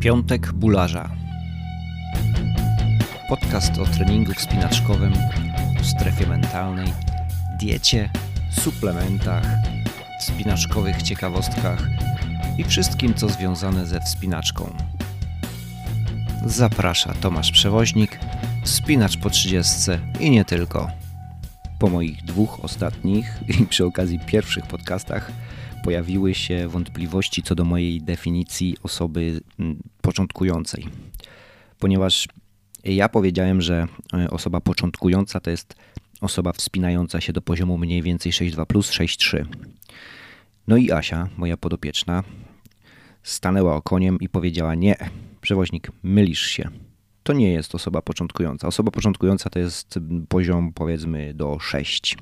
Piątek Bularza. Podcast o treningu wspinaczkowym, strefie mentalnej, diecie, suplementach, wspinaczkowych ciekawostkach i wszystkim, co związane ze wspinaczką. Zaprasza Tomasz Przewoźnik, wspinacz po 30 i nie tylko. Po moich dwóch ostatnich i przy okazji pierwszych podcastach pojawiły się wątpliwości co do mojej definicji osoby mm, początkującej. Ponieważ ja powiedziałem, że e, osoba początkująca to jest osoba wspinająca się do poziomu mniej więcej 6.2 plus 6.3. No i Asia, moja podopieczna, stanęła okoniem i powiedziała: Nie, przewoźnik, mylisz się. To nie jest osoba początkująca. Osoba początkująca to jest poziom powiedzmy do 6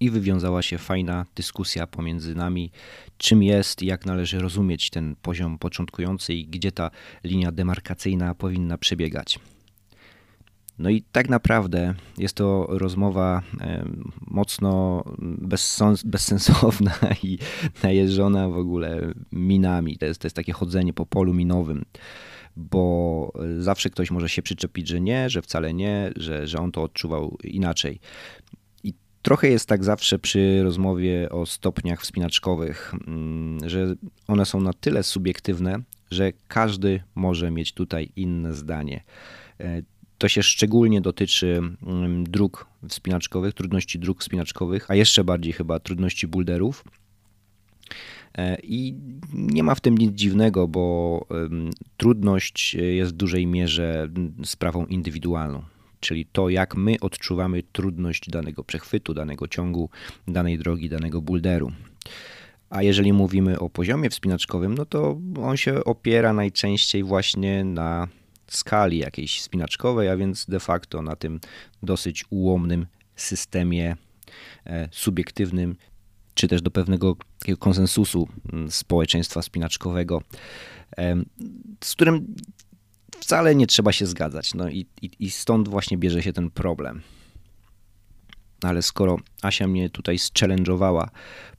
i wywiązała się fajna dyskusja pomiędzy nami, czym jest jak należy rozumieć ten poziom początkujący i gdzie ta linia demarkacyjna powinna przebiegać. No i tak naprawdę jest to rozmowa mocno bezsensowna i najeżona w ogóle minami. To jest, to jest takie chodzenie po polu minowym, bo zawsze ktoś może się przyczepić, że nie, że wcale nie, że, że on to odczuwał inaczej. Trochę jest tak zawsze przy rozmowie o stopniach wspinaczkowych, mm, że one są na tyle subiektywne, że każdy może mieć tutaj inne zdanie. E, to się szczególnie dotyczy mm, dróg wspinaczkowych, trudności dróg wspinaczkowych, a jeszcze bardziej chyba trudności boulderów. E, I nie ma w tym nic dziwnego, bo trudność jest w dużej mierze sprawą indywidualną czyli to, jak my odczuwamy trudność danego przechwytu, danego ciągu, danej drogi, danego boulderu. A jeżeli mówimy o poziomie wspinaczkowym, no to on się opiera najczęściej właśnie na skali jakiejś wspinaczkowej, a więc de facto na tym dosyć ułomnym systemie e, subiektywnym, czy też do pewnego konsensusu mm, społeczeństwa spinaczkowego, z którym wcale nie trzeba się zgadzać. No i, i, i stąd właśnie bierze się ten problem. Ale skoro Asia mnie tutaj challenge'owała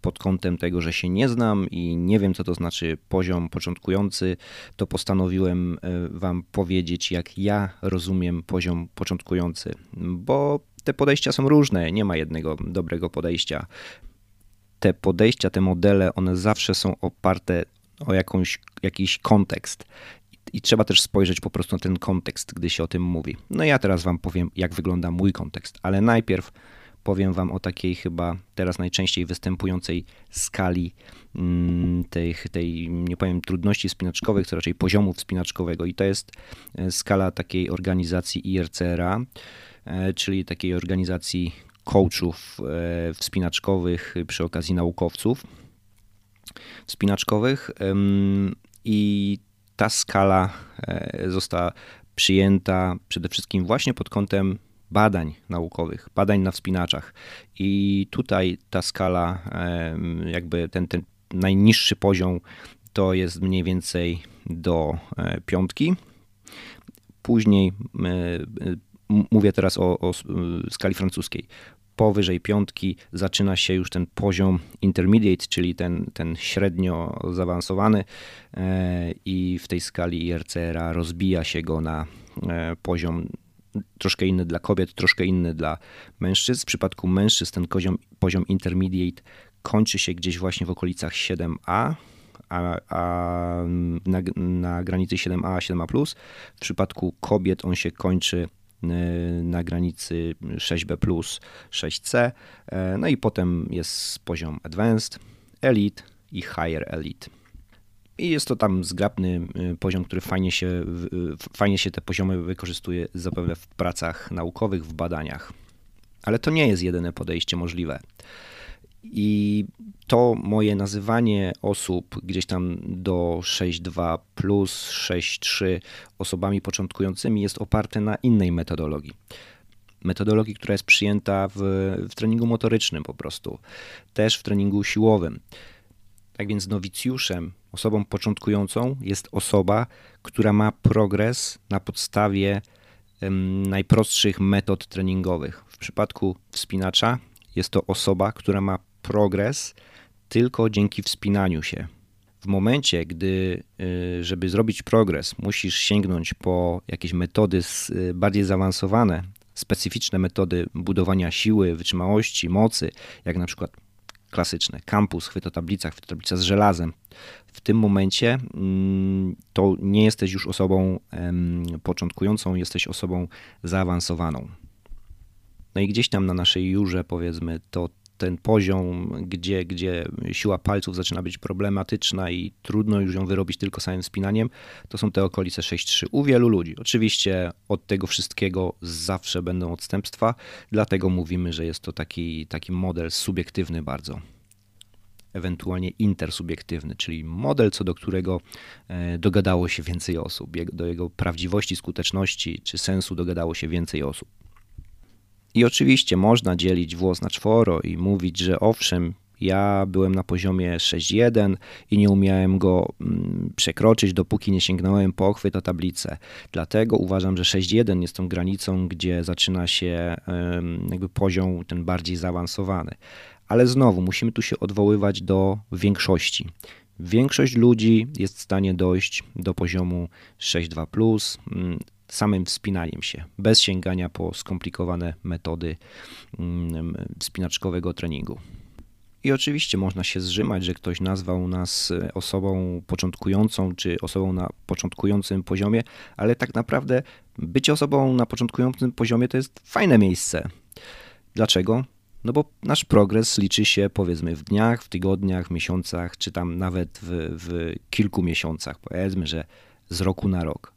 pod kątem tego, że się nie znam i nie wiem, co to znaczy poziom początkujący, to postanowiłem e, Wam powiedzieć, jak ja rozumiem poziom początkujący, bo te podejścia są różne, nie ma jednego dobrego podejścia. Te podejścia, te modele, one zawsze są oparte o jakąś, jakiś kontekst i trzeba też spojrzeć po prostu na ten kontekst, gdy się o tym mówi. No ja teraz wam powiem, jak wygląda mój kontekst, ale najpierw powiem wam o takiej chyba teraz najczęściej występującej skali mm, tej, tej, nie powiem trudności wspinaczkowych, to raczej poziomu wspinaczkowego i to jest e, skala takiej organizacji IRCRA, e, czyli takiej organizacji coachów e, wspinaczkowych przy okazji naukowców wspinaczkowych i ta skala e, została przyjęta przede wszystkim właśnie pod kątem badań naukowych, badań na wspinaczach. I tutaj ta skala, jakby ten, ten najniższy poziom, to jest mniej więcej do e, piątki. Później mówię teraz o, o skali francuskiej powyżej piątki zaczyna się już ten poziom intermediate, czyli ten, ten średnio zaawansowany e, i w tej skali IRCR rozbija się go na e, poziom troszkę inny dla kobiet, troszkę inny dla mężczyzn. W przypadku mężczyzn ten poziom, poziom intermediate kończy się gdzieś właśnie w okolicach 7A, a, a na, na granicy 7A, 7A+. W przypadku kobiet on się kończy na granicy 6B, 6C. E, no i potem jest poziom Advanced, Elite i Higher Elite. I jest to tam zgrabny y, poziom, który fajnie się, fajnie się te poziomy wykorzystuje zapewne w pracach naukowych, w badaniach. Ale to nie jest jedyne podejście możliwe. I to moje nazywanie osób gdzieś tam do 6.2 plus 6.3 osobami początkującymi jest oparte na innej metodologii. Metodologii, która jest przyjęta w, w treningu motorycznym po prostu, też w treningu siłowym. Tak więc nowicjuszem, osobą początkującą jest osoba, która ma progres na podstawie najprostszych metod treningowych. W przypadku wspinacza jest to osoba, która ma progres tylko dzięki wspinaniu się. W momencie, gdy, y, żeby zrobić progres, musisz sięgnąć po jakieś metody y, bardziej zaawansowane, specyficzne metody budowania siły, wytrzymałości, mocy, jak na przykład klasyczne, kampus, chwytotablica, chwytotablica z żelazem. W tym momencie mm, to nie jesteś już osobą początkującą, jesteś osobą zaawansowaną. No i gdzieś tam na naszej jurze, powiedzmy, to ten poziom, gdzie, gdzie siła palców zaczyna być problematyczna i trudno już ją wyrobić tylko samym spinaniem, to są te okolice 6-3 u wielu ludzi. Oczywiście od tego wszystkiego zawsze będą odstępstwa, dlatego mówimy, że jest to taki, taki model subiektywny bardzo ewentualnie intersubiektywny, czyli model, co do którego e, dogadało się więcej osób. Do jego prawdziwości, skuteczności czy sensu dogadało się więcej osób. I oczywiście można dzielić włos na czworo i mówić, że owszem, ja byłem na poziomie 6.1 i nie umiałem go mm, przekroczyć, dopóki nie sięgnąłem po chwyt tablicę. Dlatego uważam, że 6.1 jest tą granicą, gdzie zaczyna się jakby poziom ten bardziej zaawansowany. Ale znowu musimy tu się odwoływać do większości. Większość ludzi jest w stanie dojść do poziomu 6.2 samym wspinaniem się, bez sięgania po skomplikowane metody mm, wspinaczkowego treningu. I oczywiście można się zrzymać, że ktoś nazwał nas e, osobą początkującą czy osobą na początkującym poziomie, ale tak naprawdę bycie osobą na początkującym poziomie to jest fajne miejsce. Dlaczego? No bo nasz progres liczy się powiedzmy w dniach, w tygodniach, w miesiącach, czy tam nawet w, w kilku miesiącach. Powiedzmy, że z roku na rok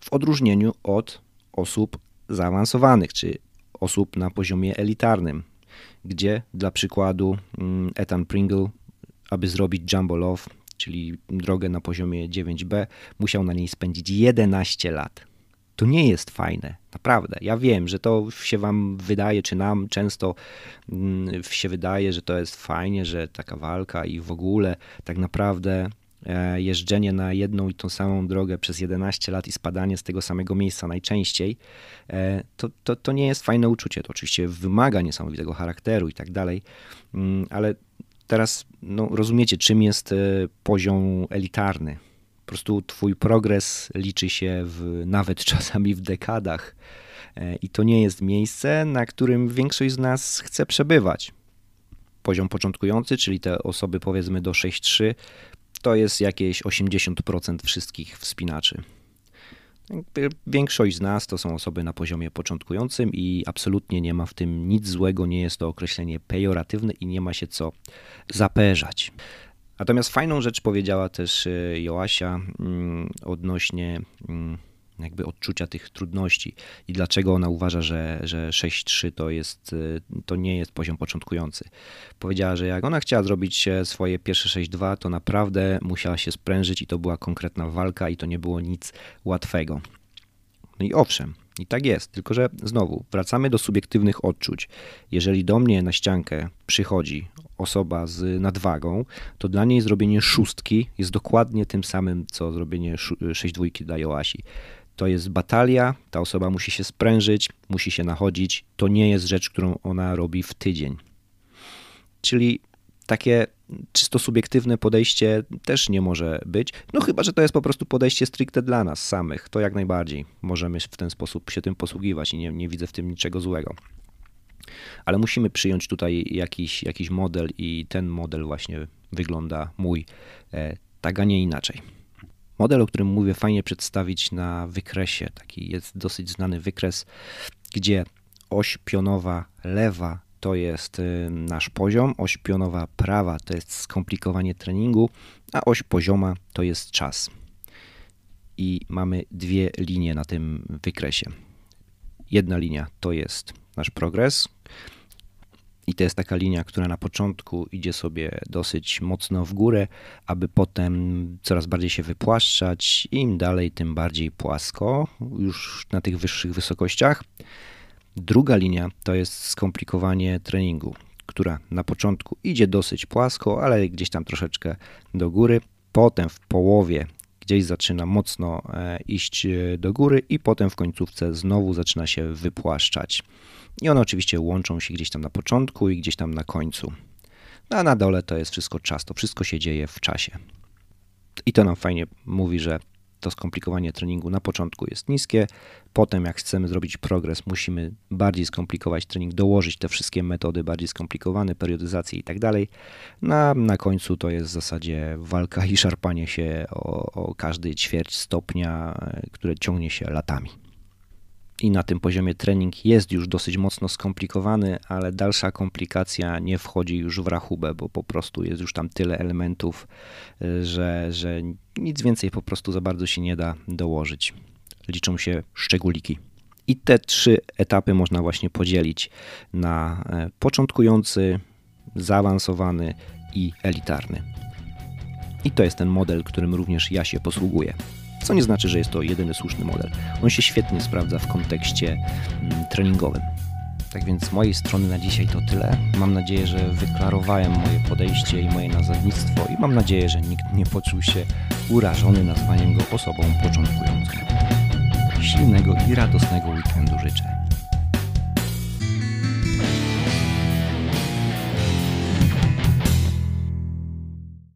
w odróżnieniu od osób zaawansowanych, czy osób na poziomie elitarnym, gdzie dla przykładu mm, Ethan Pringle, aby zrobić Jumbo Love, czyli drogę na poziomie 9B, musiał na niej spędzić 11 lat. To nie jest fajne, naprawdę. Ja wiem, że to się wam wydaje, czy nam często mm, się wydaje, że to jest fajnie, że taka walka i w ogóle tak naprawdę jeżdżenie na jedną i tą samą drogę przez 11 lat i spadanie z tego samego miejsca najczęściej, e, to, to, to nie jest fajne uczucie. To oczywiście wymaga niesamowitego charakteru i tak dalej, mm, ale teraz no, rozumiecie, czym jest e, poziom elitarny. Po prostu twój progres liczy się w, nawet czasami w dekadach. I to nie jest miejsce, na którym większość z nas chce przebywać. Poziom początkujący, czyli te osoby powiedzmy do 6-3, to jest jakieś 80% wszystkich wspinaczy. Większość z nas to są osoby na poziomie początkującym i absolutnie nie ma w tym nic złego, nie jest to określenie pejoratywne i nie ma się co zaperzać. Natomiast fajną rzecz powiedziała też e, Joasia mm, odnośnie mm, jakby odczucia tych trudności i dlaczego ona uważa, że, że 6-3 to, jest, y, to nie jest poziom początkujący. Powiedziała, że jak ona chciała zrobić swoje pierwsze 6-2, to naprawdę musiała się sprężyć i to była konkretna walka i to nie było nic łatwego. No i owszem, i tak jest, tylko że znowu wracamy do subiektywnych odczuć. Jeżeli do mnie na ściankę przychodzi osoba z nadwagą, to dla niej zrobienie szóstki jest dokładnie tym samym, co zrobienie 6 dwójki dla Joasi. To jest batalia, ta osoba musi się sprężyć, musi się nachodzić. To nie jest rzecz, którą ona robi w tydzień. Czyli takie czysto subiektywne podejście też nie może być. No chyba, że to jest po prostu podejście stricte dla nas samych. To jak najbardziej możemy w ten sposób się tym posługiwać i nie, nie widzę w tym niczego złego. Ale musimy przyjąć tutaj jakiś, jakiś model i ten model właśnie wygląda mój e, tak, a nie inaczej. Model, o którym mówię, fajnie przedstawić na wykresie. Taki jest dosyć znany wykres, gdzie oś pionowa lewa to jest y, nasz poziom, oś pionowa prawa to jest skomplikowanie treningu, a oś pozioma to jest czas. I mamy dwie linie na tym wykresie. Jedna linia to jest nasz progres, i to jest taka linia, która na początku idzie sobie dosyć mocno w górę, aby potem coraz bardziej się wypłaszczać. Im dalej, tym bardziej płasko, już na tych wyższych wysokościach. Druga linia to jest skomplikowanie treningu, która na początku idzie dosyć płasko, ale gdzieś tam troszeczkę do góry. Potem w połowie gdzieś zaczyna mocno e, iść e, do góry i potem w końcówce znowu zaczyna się wypłaszczać. I one oczywiście łączą się gdzieś tam na początku i gdzieś tam na końcu. No a na dole to jest wszystko czas, to wszystko się dzieje w czasie. I to nam fajnie mówi, że to skomplikowanie treningu na początku jest niskie. Potem, jak chcemy zrobić progres, musimy bardziej skomplikować trening, dołożyć te wszystkie metody bardziej skomplikowane, periodyzację i tak dalej. Na, na końcu to jest w zasadzie walka i szarpanie się o, o każdy ćwierć stopnia, e, które ciągnie się latami i na tym poziomie trening jest już dosyć mocno skomplikowany, ale dalsza komplikacja nie wchodzi już w rachubę, bo po prostu jest już tam tyle elementów, y, że, że nic więcej po prostu za bardzo się nie da dołożyć. Liczą się szczególiki. I te trzy etapy można właśnie podzielić na e, początkujący, zaawansowany i elitarny. I to jest ten model, którym również ja się posługuję co nie znaczy, że jest to jedyny słuszny model. On się świetnie sprawdza w kontekście mm, treningowym. Tak więc z mojej strony na dzisiaj to tyle. Mam nadzieję, że wyklarowałem moje podejście i moje nazewnictwo i mam nadzieję, że nikt nie poczuł się urażony nazwaniem go osobą początkującą. Silnego i radosnego weekendu życzę.